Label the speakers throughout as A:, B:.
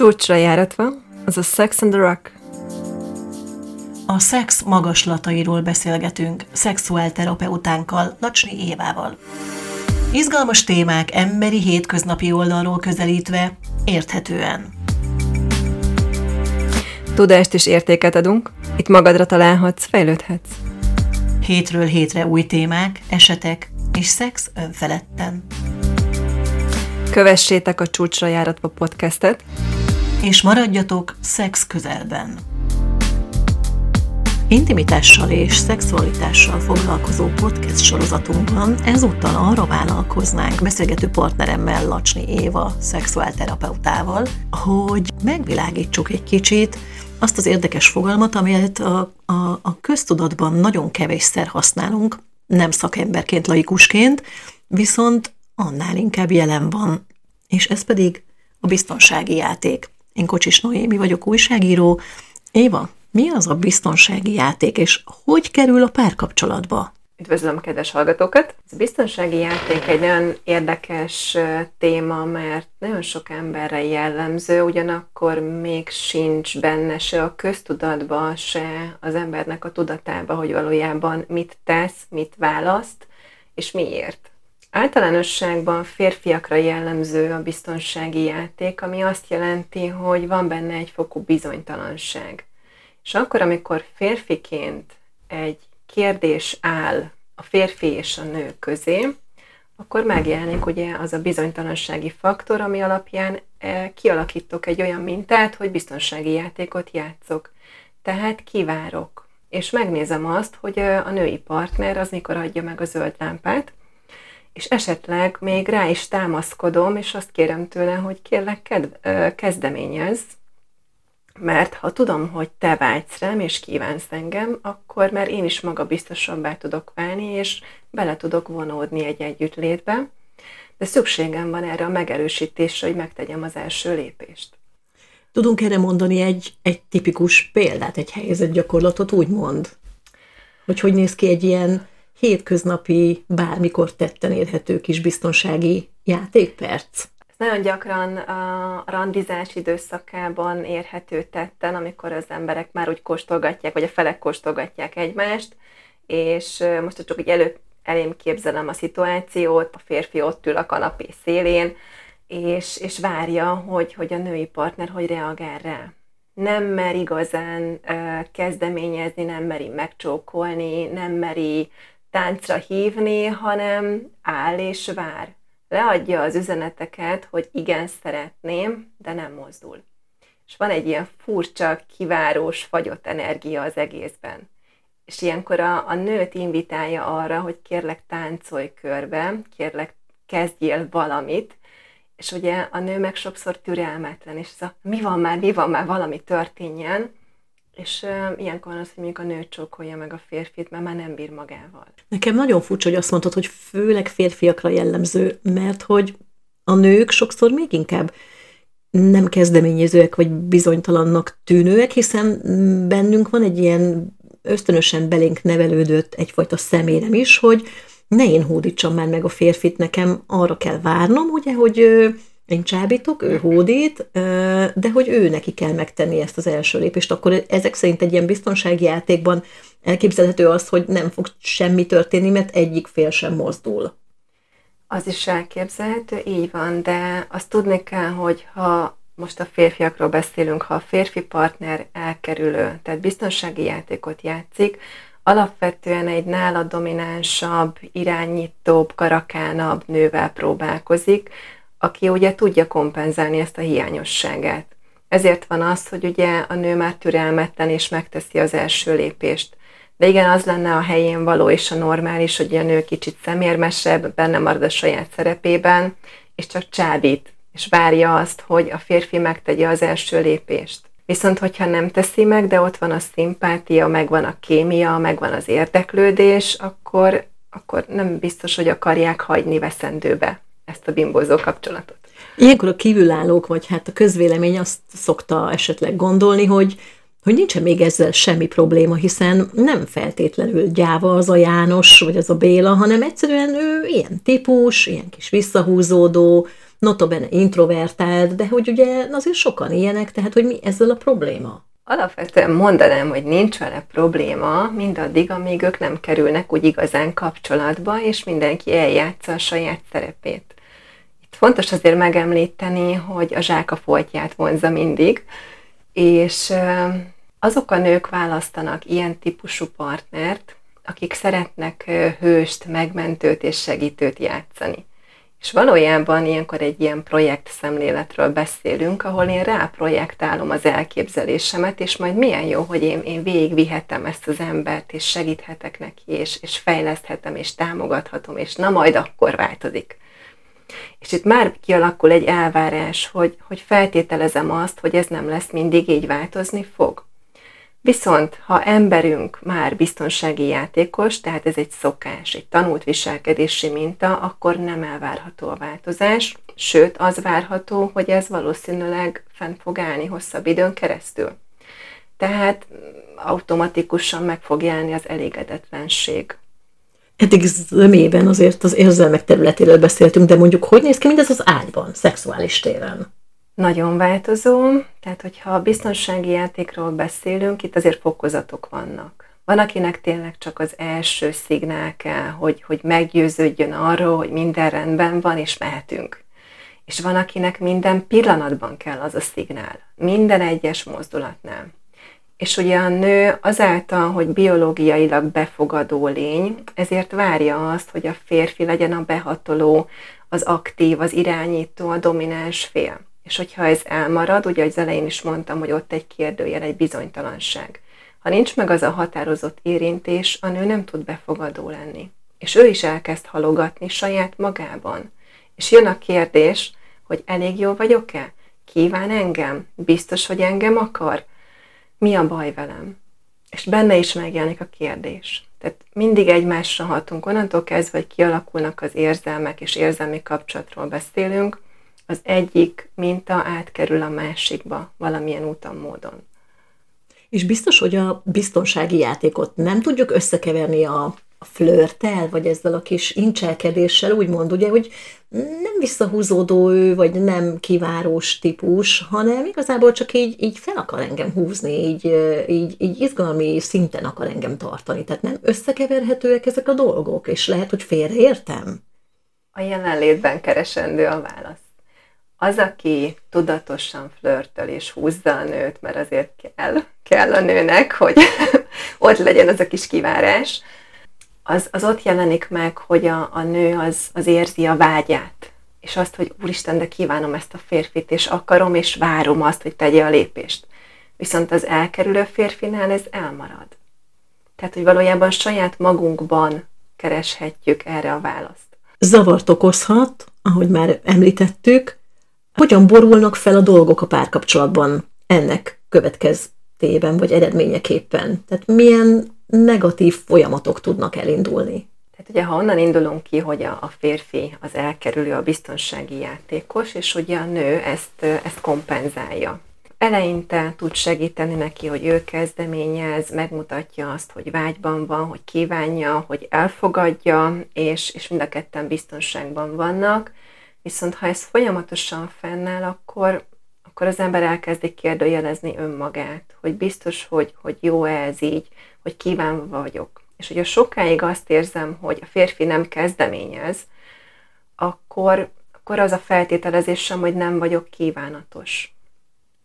A: Csúcsra járatva, az a Sex and the Rock.
B: A szex magaslatairól beszélgetünk szexuálterapeutánkkal, Lacsni Évával. Izgalmas témák emberi hétköznapi oldalról közelítve, érthetően.
A: Tudást és értéket adunk, itt magadra találhatsz, fejlődhetsz.
B: Hétről hétre új témák, esetek és szex önfeledten.
A: Kövessétek a Csúcsra járatva podcastet,
B: És maradjatok szex közelben. Intimitással és szexualitással foglalkozó podcast sorozatunkban ezúttal arra vállalkoznánk beszélgető partneremmel, Lacsni Éva, szexuálterapeutával, hogy megvilágítsuk egy kicsit azt az érdekes fogalmat, amelyet a, a, a köztudatban nagyon kevésszer használunk, nem szakemberként, laikusként, viszont annál inkább jelen van, és ez pedig a biztonsági játék. Én Kocsis Noémi vagyok, újságíró. Éva, mi az a biztonsági játék, és hogy kerül a párkapcsolatba?
A: Üdvözlöm kedves hallgatókat! A biztonsági játék egy nagyon érdekes téma, mert nagyon sok emberre jellemző, ugyanakkor még sincs benne se a köztudatba, se az embernek a tudatába, hogy valójában mit tesz, mit választ, és miért. Általánosságban férfiakra jellemző a biztonsági játék, ami azt jelenti, hogy van benne egy fokú bizonytalanság. És akkor, amikor férfiként egy kérdés áll a férfi és a nő közé, akkor megjelenik ugye az a bizonytalansági faktor, ami alapján eh, kialakítok egy olyan mintát, hogy biztonsági játékot játszok. Tehát kivárok, és megnézem azt, hogy eh, a női partner az mikor adja meg a zöld lámpát, és esetleg még rá is támaszkodom, és azt kérem tőle, hogy kérlek, kedv- ö, kezdeményezz, mert ha tudom, hogy te vágysz rám, és kívánsz engem, akkor már én is magabiztosabbá tudok válni, és bele tudok vonódni egy együttlétbe, de szükségem van erre a megerősítésre, hogy megtegyem az első lépést.
B: Tudunk erre mondani egy, egy tipikus példát, egy helyzetgyakorlatot, úgymond? Hogy hogy néz ki egy ilyen hétköznapi, bármikor tetten érhető kis biztonsági játékperc?
A: Nagyon gyakran a randizás időszakában érhető tetten, amikor az emberek már úgy kóstolgatják, vagy a felek kóstolgatják egymást, és most csak így elő, elém képzelem a szituációt, a férfi ott ül a kanapé szélén, és, és várja, hogy, hogy a női partner hogy reagál rá. Nem mer igazán kezdeményezni, nem meri megcsókolni, nem meri táncra hívni, hanem áll és vár. Leadja az üzeneteket, hogy igen, szeretném, de nem mozdul. És van egy ilyen furcsa, kivárós, fagyott energia az egészben. És ilyenkor a, a nőt invitálja arra, hogy kérlek táncolj körbe, kérlek kezdjél valamit, és ugye a nő meg sokszor türelmetlen, és ez a mi van már, mi van már, valami történjen, és uh, ilyenkor az, hogy mondjuk a nő csókolja meg a férfit, mert már nem bír magával.
B: Nekem nagyon furcsa, hogy azt mondtad, hogy főleg férfiakra jellemző, mert hogy a nők sokszor még inkább nem kezdeményezőek vagy bizonytalannak tűnőek, hiszen bennünk van egy ilyen ösztönösen belénk nevelődött egyfajta szemérem is, hogy ne én hódítsam már meg a férfit, nekem arra kell várnom, ugye, hogy én csábítok, ő hódít, de hogy ő neki kell megtenni ezt az első lépést, akkor ezek szerint egy ilyen biztonsági játékban elképzelhető az, hogy nem fog semmi történni, mert egyik fél sem mozdul.
A: Az is elképzelhető, így van, de azt tudni kell, hogy ha most a férfiakról beszélünk, ha a férfi partner elkerülő, tehát biztonsági játékot játszik, alapvetően egy nála dominánsabb, irányítóbb, karakánabb nővel próbálkozik, aki ugye tudja kompenzálni ezt a hiányosságát. Ezért van az, hogy ugye a nő már türelmetlen és megteszi az első lépést. De igen, az lenne a helyén való és a normális, hogy a nő kicsit szemérmesebb, benne marad a saját szerepében, és csak csábít, és várja azt, hogy a férfi megtegye az első lépést. Viszont, hogyha nem teszi meg, de ott van a szimpátia, megvan a kémia, megvan az érdeklődés, akkor, akkor nem biztos, hogy akarják hagyni veszendőbe ezt a bimbózó kapcsolatot.
B: Ilyenkor a kívülállók, vagy hát a közvélemény azt szokta esetleg gondolni, hogy hogy nincsen még ezzel semmi probléma, hiszen nem feltétlenül gyáva az a János, vagy az a Béla, hanem egyszerűen ő ilyen típus, ilyen kis visszahúzódó, notabene introvertált, de hogy ugye azért sokan ilyenek, tehát hogy mi ezzel a probléma?
A: Alapvetően mondanám, hogy nincs vele probléma, mindaddig, amíg ők nem kerülnek úgy igazán kapcsolatba, és mindenki eljátsza a saját szerepét. Fontos azért megemlíteni, hogy a zsák a foltját vonza mindig, és azok a nők választanak ilyen típusú partnert, akik szeretnek hőst, megmentőt és segítőt játszani. És valójában ilyenkor egy ilyen projekt szemléletről beszélünk, ahol én ráprojektálom az elképzelésemet, és majd milyen jó, hogy én, én végigvihetem ezt az embert, és segíthetek neki, és, és fejleszthetem, és támogathatom, és na majd akkor változik. És itt már kialakul egy elvárás, hogy, hogy feltételezem azt, hogy ez nem lesz mindig így változni fog. Viszont, ha emberünk már biztonsági játékos, tehát ez egy szokás, egy tanult viselkedési minta, akkor nem elvárható a változás, sőt, az várható, hogy ez valószínűleg fent fog állni hosszabb időn keresztül. Tehát automatikusan meg fog jelenni az elégedetlenség.
B: Eddig zömében azért az érzelmek területéről beszéltünk, de mondjuk hogy néz ki mindez az ágyban, szexuális téren?
A: nagyon változó, tehát hogyha a biztonsági játékról beszélünk, itt azért fokozatok vannak. Van, akinek tényleg csak az első szignál kell, hogy, hogy meggyőződjön arról, hogy minden rendben van, és mehetünk. És van, akinek minden pillanatban kell az a szignál, minden egyes mozdulatnál. És ugye a nő azáltal, hogy biológiailag befogadó lény, ezért várja azt, hogy a férfi legyen a behatoló, az aktív, az irányító, a domináns fél. És hogyha ez elmarad, ugye az elején is mondtam, hogy ott egy kérdőjel, egy bizonytalanság. Ha nincs meg az a határozott érintés, a nő nem tud befogadó lenni. És ő is elkezd halogatni saját magában. És jön a kérdés, hogy elég jó vagyok-e? Kíván engem? Biztos, hogy engem akar? Mi a baj velem? És benne is megjelenik a kérdés. Tehát mindig egymásra hatunk, onnantól kezdve, hogy kialakulnak az érzelmek, és érzelmi kapcsolatról beszélünk, az egyik minta átkerül a másikba valamilyen úton, módon.
B: És biztos, hogy a biztonsági játékot nem tudjuk összekeverni a, a flörtel, vagy ezzel a kis incselkedéssel, úgymond, ugye, hogy nem visszahúzódó ő, vagy nem kivárós típus, hanem igazából csak így, így fel akar engem húzni, így, így, így izgalmi szinten akar engem tartani. Tehát nem összekeverhetőek ezek a dolgok, és lehet, hogy félreértem.
A: A jelenlétben keresendő a válasz az, aki tudatosan flörtöl és húzza a nőt, mert azért kell, kell a nőnek, hogy ott legyen az a kis kivárás, az, az ott jelenik meg, hogy a, a nő az, az érzi a vágyát, és azt, hogy úristen, de kívánom ezt a férfit, és akarom, és várom azt, hogy tegye a lépést. Viszont az elkerülő férfinál ez elmarad. Tehát, hogy valójában saját magunkban kereshetjük erre a választ.
B: Zavart okozhat, ahogy már említettük, hogyan borulnak fel a dolgok a párkapcsolatban ennek következtében, vagy eredményeképpen? Tehát milyen negatív folyamatok tudnak elindulni?
A: Tehát ugye, ha onnan indulunk ki, hogy a, a férfi az elkerülő, a biztonsági játékos, és ugye a nő ezt, ezt kompenzálja. Eleinte tud segíteni neki, hogy ő kezdeményez, megmutatja azt, hogy vágyban van, hogy kívánja, hogy elfogadja, és, és mind a ketten biztonságban vannak, Viszont ha ez folyamatosan fennáll, akkor, akkor az ember elkezdi kérdőjelezni önmagát, hogy biztos, hogy, hogy jó -e ez így, hogy kívánva vagyok. És hogyha sokáig azt érzem, hogy a férfi nem kezdeményez, akkor, akkor az a feltételezésem, hogy nem vagyok kívánatos.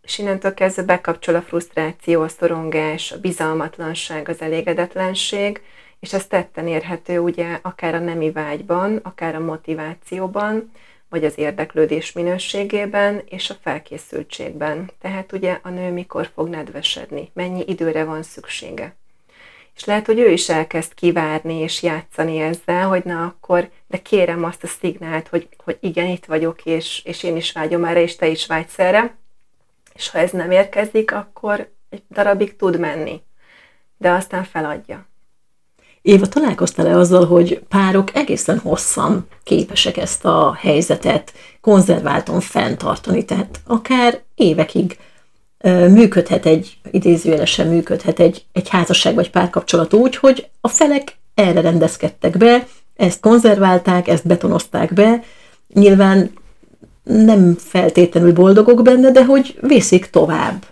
A: És innentől kezdve bekapcsol a frusztráció, a szorongás, a bizalmatlanság, az elégedetlenség, és ez tetten érhető ugye akár a nemi vágyban, akár a motivációban, vagy az érdeklődés minőségében és a felkészültségben. Tehát ugye a nő mikor fog nedvesedni, mennyi időre van szüksége. És lehet, hogy ő is elkezd kivárni és játszani ezzel, hogy na akkor, de kérem azt a szignált, hogy, hogy igen, itt vagyok, és, és én is vágyom erre, és te is vágysz erre. És ha ez nem érkezik, akkor egy darabig tud menni, de aztán feladja.
B: Éva, találkoztál-e azzal, hogy párok egészen hosszan képesek ezt a helyzetet konzerváltan fenntartani, tehát akár évekig működhet egy, idézőjelesen működhet egy, egy házasság vagy párkapcsolat úgy, hogy a felek erre rendezkedtek be, ezt konzerválták, ezt betonozták be. Nyilván nem feltétlenül boldogok benne, de hogy viszik tovább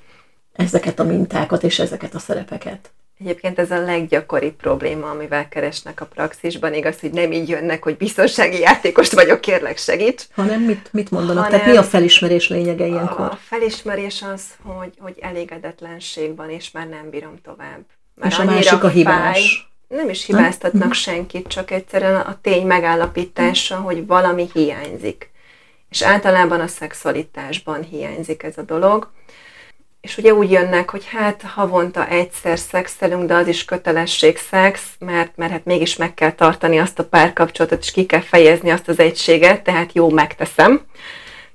B: ezeket a mintákat és ezeket a szerepeket.
A: Egyébként ez a leggyakoribb probléma, amivel keresnek a praxisban. Igaz, hogy nem így jönnek, hogy biztonsági játékost vagyok, kérlek segíts.
B: Hanem mit, mit mondanak? Hanem Tehát mi a felismerés lényege ilyenkor?
A: A felismerés az, hogy, hogy elégedetlenség van, és már nem bírom tovább.
B: Már és a másik a hibás.
A: Fáj, nem is hibáztatnak? Mhm. senkit, csak egyszerűen a tény megállapítása, hogy valami hiányzik. És általában a szexualitásban hiányzik ez a dolog és ugye úgy jönnek, hogy hát havonta egyszer szexelünk, de az is kötelesség szex, mert, mert hát mégis meg kell tartani azt a párkapcsolatot, és ki kell fejezni azt az egységet, tehát jó, megteszem.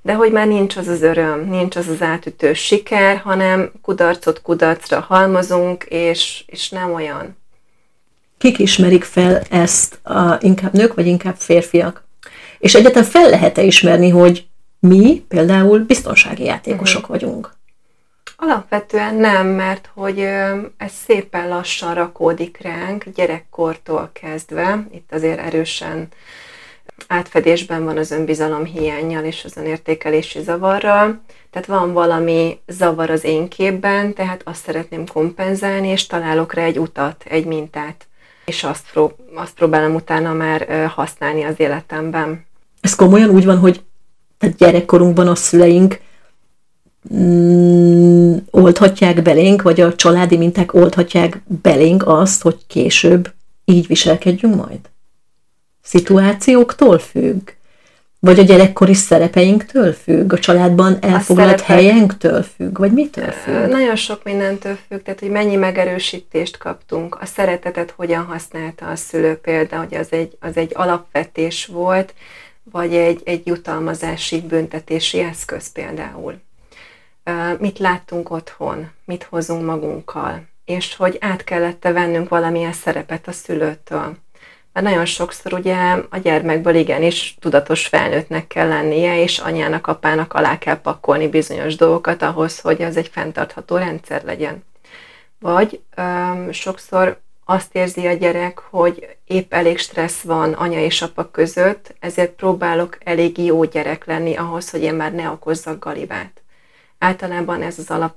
A: De hogy már nincs az az öröm, nincs az az átütő siker, hanem kudarcot kudarcra halmozunk, és, és nem olyan.
B: Kik ismerik fel ezt, a, inkább nők, vagy inkább férfiak? És egyáltalán fel lehet-e ismerni, hogy mi például biztonsági játékosok uh-huh. vagyunk?
A: Alapvetően nem, mert hogy ez szépen lassan rakódik ránk, gyerekkortól kezdve. Itt azért erősen átfedésben van az önbizalom hiányjal és az önértékelési zavarral. Tehát van valami zavar az én képben, tehát azt szeretném kompenzálni, és találok rá egy utat, egy mintát, és azt, prób- azt próbálom utána már használni az életemben.
B: Ez komolyan úgy van, hogy tehát gyerekkorunkban a szüleink mm, oldhatják belénk, vagy a családi minták oldhatják belénk azt, hogy később így viselkedjünk majd? Szituációktól függ? Vagy a gyerekkori szerepeinktől függ? A családban elfoglalt szerepek... helyenktől függ? Vagy mitől függ?
A: Nagyon sok mindentől függ, tehát hogy mennyi megerősítést kaptunk. A szeretetet hogyan használta a szülő például, hogy az egy, az egy alapvetés volt, vagy egy, egy jutalmazási, büntetési eszköz például mit láttunk otthon, mit hozunk magunkkal, és hogy át kellett vennünk valamilyen szerepet a szülőtől. Mert nagyon sokszor ugye a gyermekből igenis tudatos felnőttnek kell lennie, és anyának, apának alá kell pakolni bizonyos dolgokat ahhoz, hogy az egy fenntartható rendszer legyen. Vagy öm, sokszor azt érzi a gyerek, hogy épp elég stressz van anya és apa között, ezért próbálok elég jó gyerek lenni ahhoz, hogy én már ne okozzak galibát. Általában ez az alap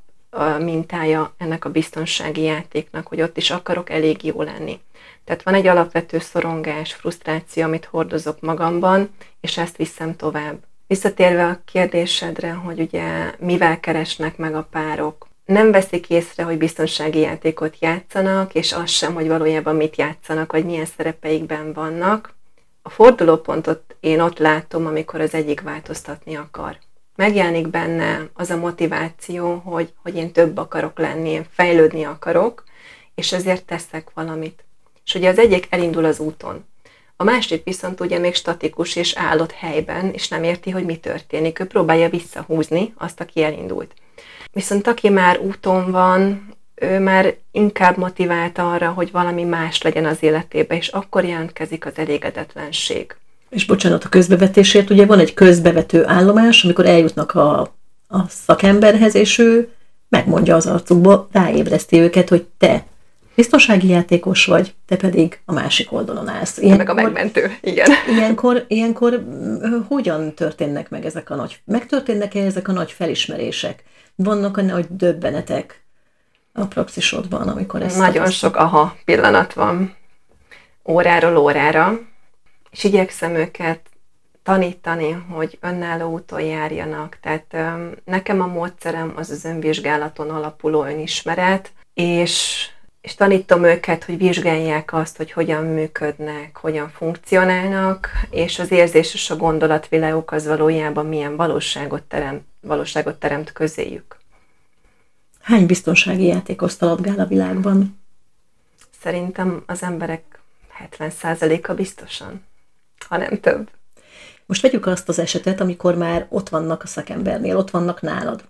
A: mintája ennek a biztonsági játéknak, hogy ott is akarok elég jó lenni. Tehát van egy alapvető szorongás, frusztráció, amit hordozok magamban, és ezt viszem tovább. Visszatérve a kérdésedre, hogy ugye mivel keresnek meg a párok, nem veszik észre, hogy biztonsági játékot játszanak, és az sem, hogy valójában mit játszanak, vagy milyen szerepeikben vannak. A fordulópontot én ott látom, amikor az egyik változtatni akar megjelenik benne az a motiváció, hogy, hogy én több akarok lenni, én fejlődni akarok, és ezért teszek valamit. És ugye az egyik elindul az úton. A másik viszont ugye még statikus és állott helyben, és nem érti, hogy mi történik. Ő próbálja visszahúzni azt, aki elindult. Viszont aki már úton van, ő már inkább motivált arra, hogy valami más legyen az életében, és akkor jelentkezik az elégedetlenség
B: és bocsánat a közbevetésért, ugye van egy közbevető állomás, amikor eljutnak a, a szakemberhez, és ő megmondja az arcukba, ráébreszti őket, hogy te biztonsági játékos vagy, te pedig a másik oldalon állsz.
A: Ilyenkor, meg a megmentő, igen.
B: Ilyenkor, ilyenkor hogyan történnek meg ezek a nagy, megtörténnek-e ezek a nagy felismerések? Vannak a nagy döbbenetek a praxisodban, amikor ezt
A: Nagyon sok aha pillanat van óráról órára, és igyekszem őket tanítani, hogy önálló úton járjanak. Tehát nekem a módszerem az az önvizsgálaton alapuló önismeret, és, és tanítom őket, hogy vizsgálják azt, hogy hogyan működnek, hogyan funkcionálnak, és az érzés és a gondolatvilágok az valójában milyen valóságot teremt, valóságot teremt közéjük.
B: Hány biztonsági játék osztalatgál a világban?
A: Szerintem az emberek 70%-a biztosan ha nem több.
B: Most vegyük azt az esetet, amikor már ott vannak a szakembernél, ott vannak nálad.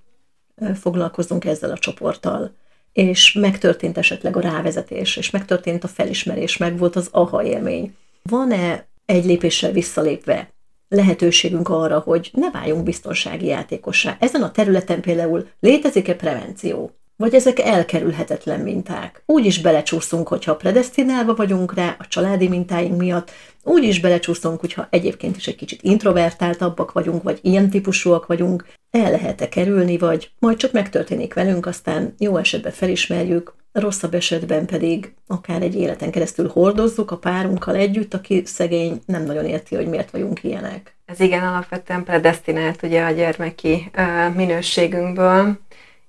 B: Foglalkozzunk ezzel a csoporttal. És megtörtént esetleg a rávezetés, és megtörtént a felismerés, meg volt az aha élmény. Van-e egy lépéssel visszalépve lehetőségünk arra, hogy ne váljunk biztonsági játékossá? Ezen a területen például létezik-e prevenció? Vagy ezek elkerülhetetlen minták. Úgy is belecsúszunk, hogyha predestinálva vagyunk rá a családi mintáink miatt, úgy is belecsúszunk, hogyha egyébként is egy kicsit introvertáltabbak vagyunk, vagy ilyen típusúak vagyunk, el lehet-e kerülni, vagy majd csak megtörténik velünk, aztán jó esetben felismerjük, rosszabb esetben pedig akár egy életen keresztül hordozzuk a párunkkal együtt, aki szegény nem nagyon érti, hogy miért vagyunk ilyenek.
A: Ez igen alapvetően predestinált ugye a gyermeki minőségünkből,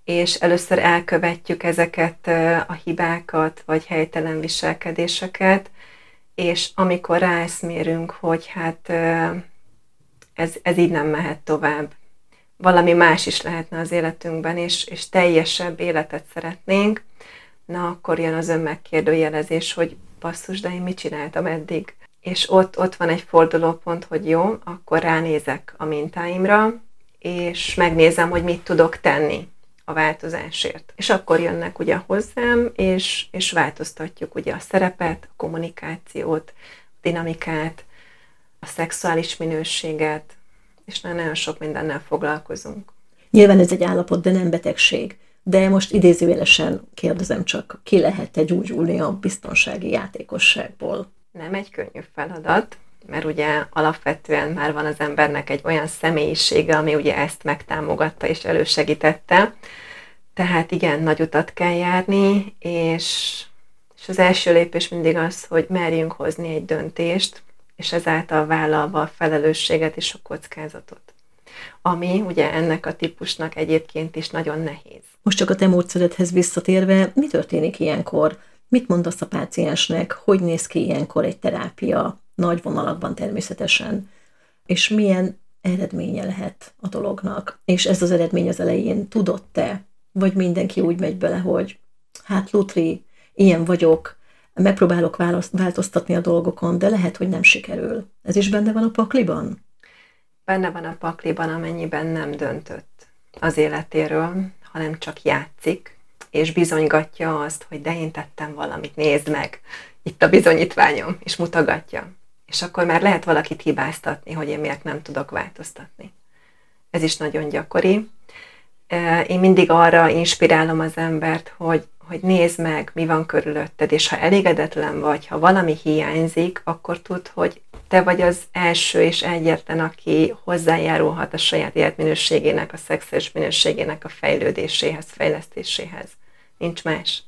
A: és először elkövetjük ezeket a hibákat, vagy helytelen viselkedéseket, és amikor ráeszmérünk, hogy hát ez, ez így nem mehet tovább, valami más is lehetne az életünkben, és, és teljesebb életet szeretnénk, na akkor jön az önmegkérdőjelezés, hogy basszus, de én mit csináltam eddig? És ott, ott van egy fordulópont, hogy jó, akkor ránézek a mintáimra, és megnézem, hogy mit tudok tenni a változásért. És akkor jönnek ugye hozzám, és, és változtatjuk ugye a szerepet, a kommunikációt, a dinamikát, a szexuális minőséget, és nagyon sok mindennel foglalkozunk.
B: Nyilván ez egy állapot, de nem betegség. De most idézőjelesen kérdezem csak, ki lehet-e gyógyulni a biztonsági játékosságból?
A: Nem egy könnyű feladat, mert ugye alapvetően már van az embernek egy olyan személyisége, ami ugye ezt megtámogatta és elősegítette. Tehát igen, nagy utat kell járni, és, és az első lépés mindig az, hogy merjünk hozni egy döntést, és ezáltal vállalva a felelősséget és a kockázatot. Ami ugye ennek a típusnak egyébként is nagyon nehéz.
B: Most csak a te módszeredhez visszatérve, mi történik ilyenkor? Mit mondasz a páciensnek? Hogy néz ki ilyenkor egy terápia? Nagy vonalakban természetesen, és milyen eredménye lehet a dolognak. És ez az eredmény az elején tudott-e, vagy mindenki úgy megy bele, hogy hát Lutri, ilyen vagyok, megpróbálok változtatni a dolgokon, de lehet, hogy nem sikerül. Ez is benne van a pakliban?
A: Benne van a pakliban, amennyiben nem döntött az életéről, hanem csak játszik, és bizonygatja azt, hogy de én tettem valamit, nézd meg, itt a bizonyítványom, és mutogatja és akkor már lehet valakit hibáztatni, hogy én miért nem tudok változtatni. Ez is nagyon gyakori. Én mindig arra inspirálom az embert, hogy, hogy nézd meg, mi van körülötted, és ha elégedetlen vagy, ha valami hiányzik, akkor tudd, hogy te vagy az első és egyetlen, aki hozzájárulhat a saját életminőségének, a szexes minőségének a fejlődéséhez, fejlesztéséhez. Nincs más.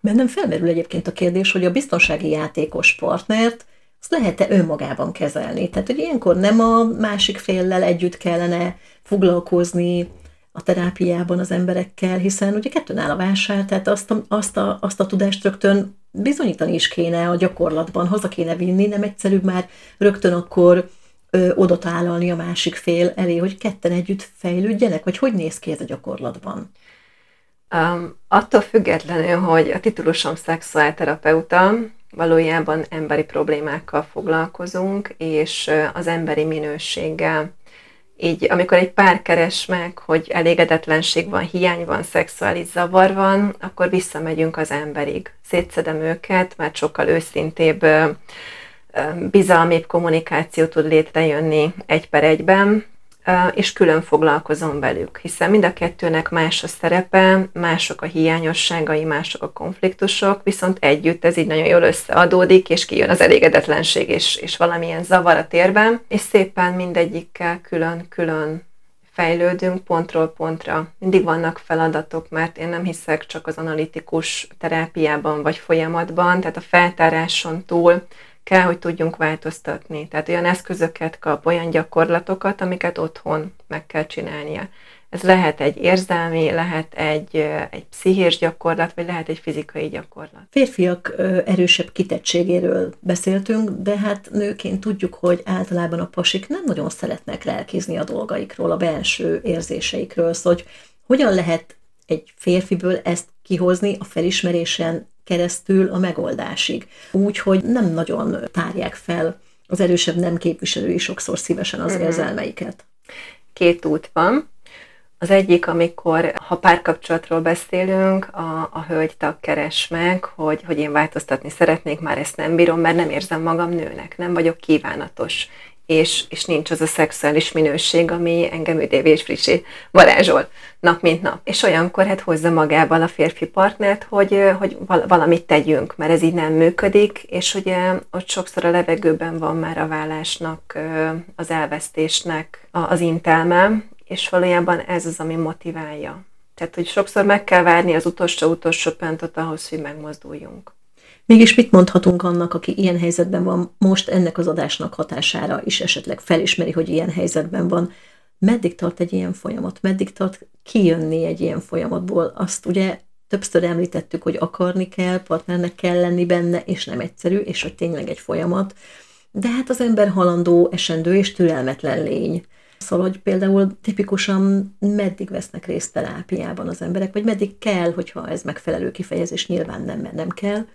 B: Bennem felmerül egyébként a kérdés, hogy a biztonsági játékos partnert azt lehet-e önmagában kezelni. Tehát, hogy ilyenkor nem a másik féllel együtt kellene foglalkozni a terápiában az emberekkel, hiszen ugye kettőn áll a vásár, tehát azt a, azt, a, azt a tudást rögtön bizonyítani is kéne a gyakorlatban, haza kéne vinni, nem egyszerűbb már rögtön akkor ö, oda tálalni a másik fél elé, hogy ketten együtt fejlődjenek, vagy hogy néz ki ez a gyakorlatban?
A: Um, attól függetlenül, hogy a titulusom szexuálterapeuta, valójában emberi problémákkal foglalkozunk, és az emberi minőséggel. Így, amikor egy pár keres meg, hogy elégedetlenség van, hiány van, szexuális zavar van, akkor visszamegyünk az emberig. Szétszedem őket, mert sokkal őszintébb, bizalmibb kommunikáció tud létrejönni egy per egyben, és külön foglalkozom velük, hiszen mind a kettőnek más a szerepe, mások a hiányosságai, mások a konfliktusok, viszont együtt ez így nagyon jól összeadódik, és kijön az elégedetlenség és, és valamilyen zavar a térben, és szépen mindegyikkel külön-külön fejlődünk pontról pontra. Mindig vannak feladatok, mert én nem hiszek csak az analitikus terápiában vagy folyamatban, tehát a feltáráson túl kell, hogy tudjunk változtatni. Tehát olyan eszközöket kap, olyan gyakorlatokat, amiket otthon meg kell csinálnia. Ez lehet egy érzelmi, lehet egy, egy pszichés gyakorlat, vagy lehet egy fizikai gyakorlat.
B: Férfiak erősebb kitettségéről beszéltünk, de hát nőként tudjuk, hogy általában a pasik nem nagyon szeretnek lelkizni a dolgaikról, a belső érzéseikről, szóval hogy hogyan lehet egy férfiből ezt kihozni a felismerésen keresztül a megoldásig. Úgy, hogy nem nagyon tárják fel az erősebb nem képviselői sokszor szívesen az uh-huh. érzelmeiket.
A: Két út van. Az egyik, amikor, ha párkapcsolatról beszélünk, a, a hölgytag keres meg, hogy, hogy én változtatni szeretnék, már ezt nem bírom, mert nem érzem magam nőnek, nem vagyok kívánatos. És, és nincs az a szexuális minőség, ami engem üdévé és frissé varázsol nap mint nap. És olyankor hát hozza magával a férfi partnert, hogy, hogy valamit tegyünk, mert ez így nem működik, és ugye ott sokszor a levegőben van már a vállásnak, az elvesztésnek az intelme, és valójában ez az, ami motiválja. Tehát, hogy sokszor meg kell várni az utolsó-utolsó pontot ahhoz, hogy megmozduljunk.
B: Mégis mit mondhatunk annak, aki ilyen helyzetben van, most ennek az adásnak hatására is esetleg felismeri, hogy ilyen helyzetben van, meddig tart egy ilyen folyamat, meddig tart kijönni egy ilyen folyamatból. Azt ugye többször említettük, hogy akarni kell, partnernek kell lenni benne, és nem egyszerű, és hogy tényleg egy folyamat. De hát az ember halandó, esendő és türelmetlen lény. Szóval, hogy például tipikusan meddig vesznek részt terápiában az emberek, vagy meddig kell, hogyha ez megfelelő kifejezés, nyilván nem, mert nem kell,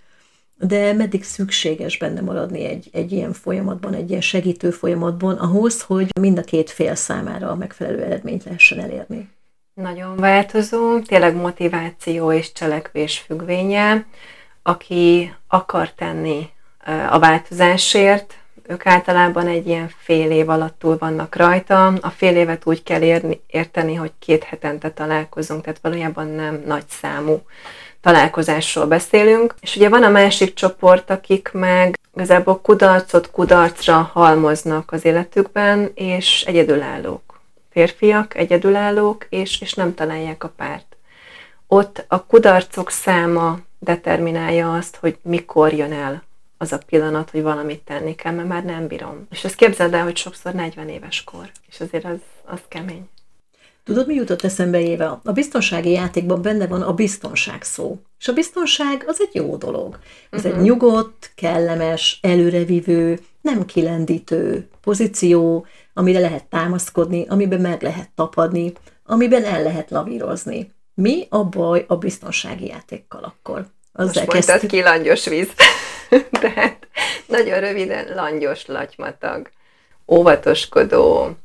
B: de meddig szükséges benne maradni egy, egy ilyen folyamatban, egy ilyen segítő folyamatban, ahhoz, hogy mind a két fél számára a megfelelő eredményt lehessen elérni?
A: Nagyon változó, tényleg motiváció és cselekvés függvénye. Aki akar tenni a változásért, ők általában egy ilyen fél év alatt vannak rajta. A fél évet úgy kell érni, érteni, hogy két hetente találkozunk, tehát valójában nem nagy számú találkozásról beszélünk. És ugye van a másik csoport, akik meg igazából kudarcot kudarcra halmoznak az életükben, és egyedülállók. Férfiak, egyedülállók, és, és nem találják a párt. Ott a kudarcok száma determinálja azt, hogy mikor jön el az a pillanat, hogy valamit tenni kell, mert már nem bírom. És ezt képzeld el, hogy sokszor 40 éves kor, és azért az, az kemény.
B: Tudod, mi jutott eszembe éve? A biztonsági játékban benne van a biztonság szó. És a biztonság az egy jó dolog. Ez uh-huh. egy mhm. nyugodt, kellemes, előrevívő, nem kilendítő pozíció, amire lehet támaszkodni, amiben meg lehet tapadni, amiben el lehet lavírozni. Mi a baj a biztonsági játékkal akkor?
A: Azzal Most mondtad ki langyos víz. Tehát nagyon röviden langyos latymatag, óvatoskodó,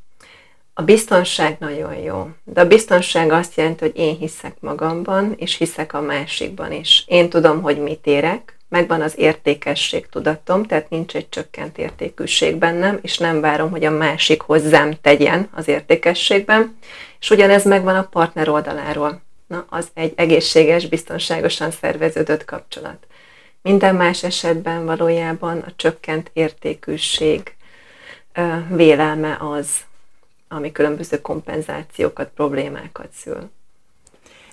A: a biztonság nagyon jó, de a biztonság azt jelenti, hogy én hiszek magamban, és hiszek a másikban is. Én tudom, hogy mit érek, megvan az értékesség tudatom, tehát nincs egy csökkent értékűség bennem, és nem várom, hogy a másik hozzám tegyen az értékességben, és ugyanez megvan a partner oldaláról. Na, az egy egészséges, biztonságosan szerveződött kapcsolat. Minden más esetben valójában a csökkent értékűség vélelme az, ami különböző kompenzációkat, problémákat szül.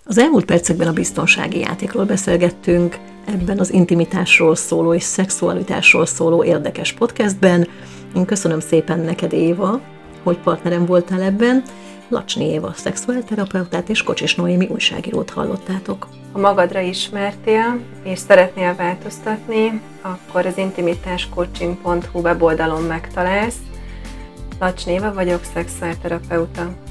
B: Az elmúlt percekben a biztonsági játékról beszélgettünk, ebben az intimitásról szóló és szexualitásról szóló érdekes podcastben. Én köszönöm szépen neked, Éva, hogy partnerem voltál ebben. Lacsni Éva, szexuálterapeutát és Kocsis Noémi újságírót hallottátok.
A: Ha magadra ismertél, és szeretnél változtatni, akkor az intimitáscoaching.hu weboldalon megtalálsz, Lacs Néva vagyok, szexuálterapeuta.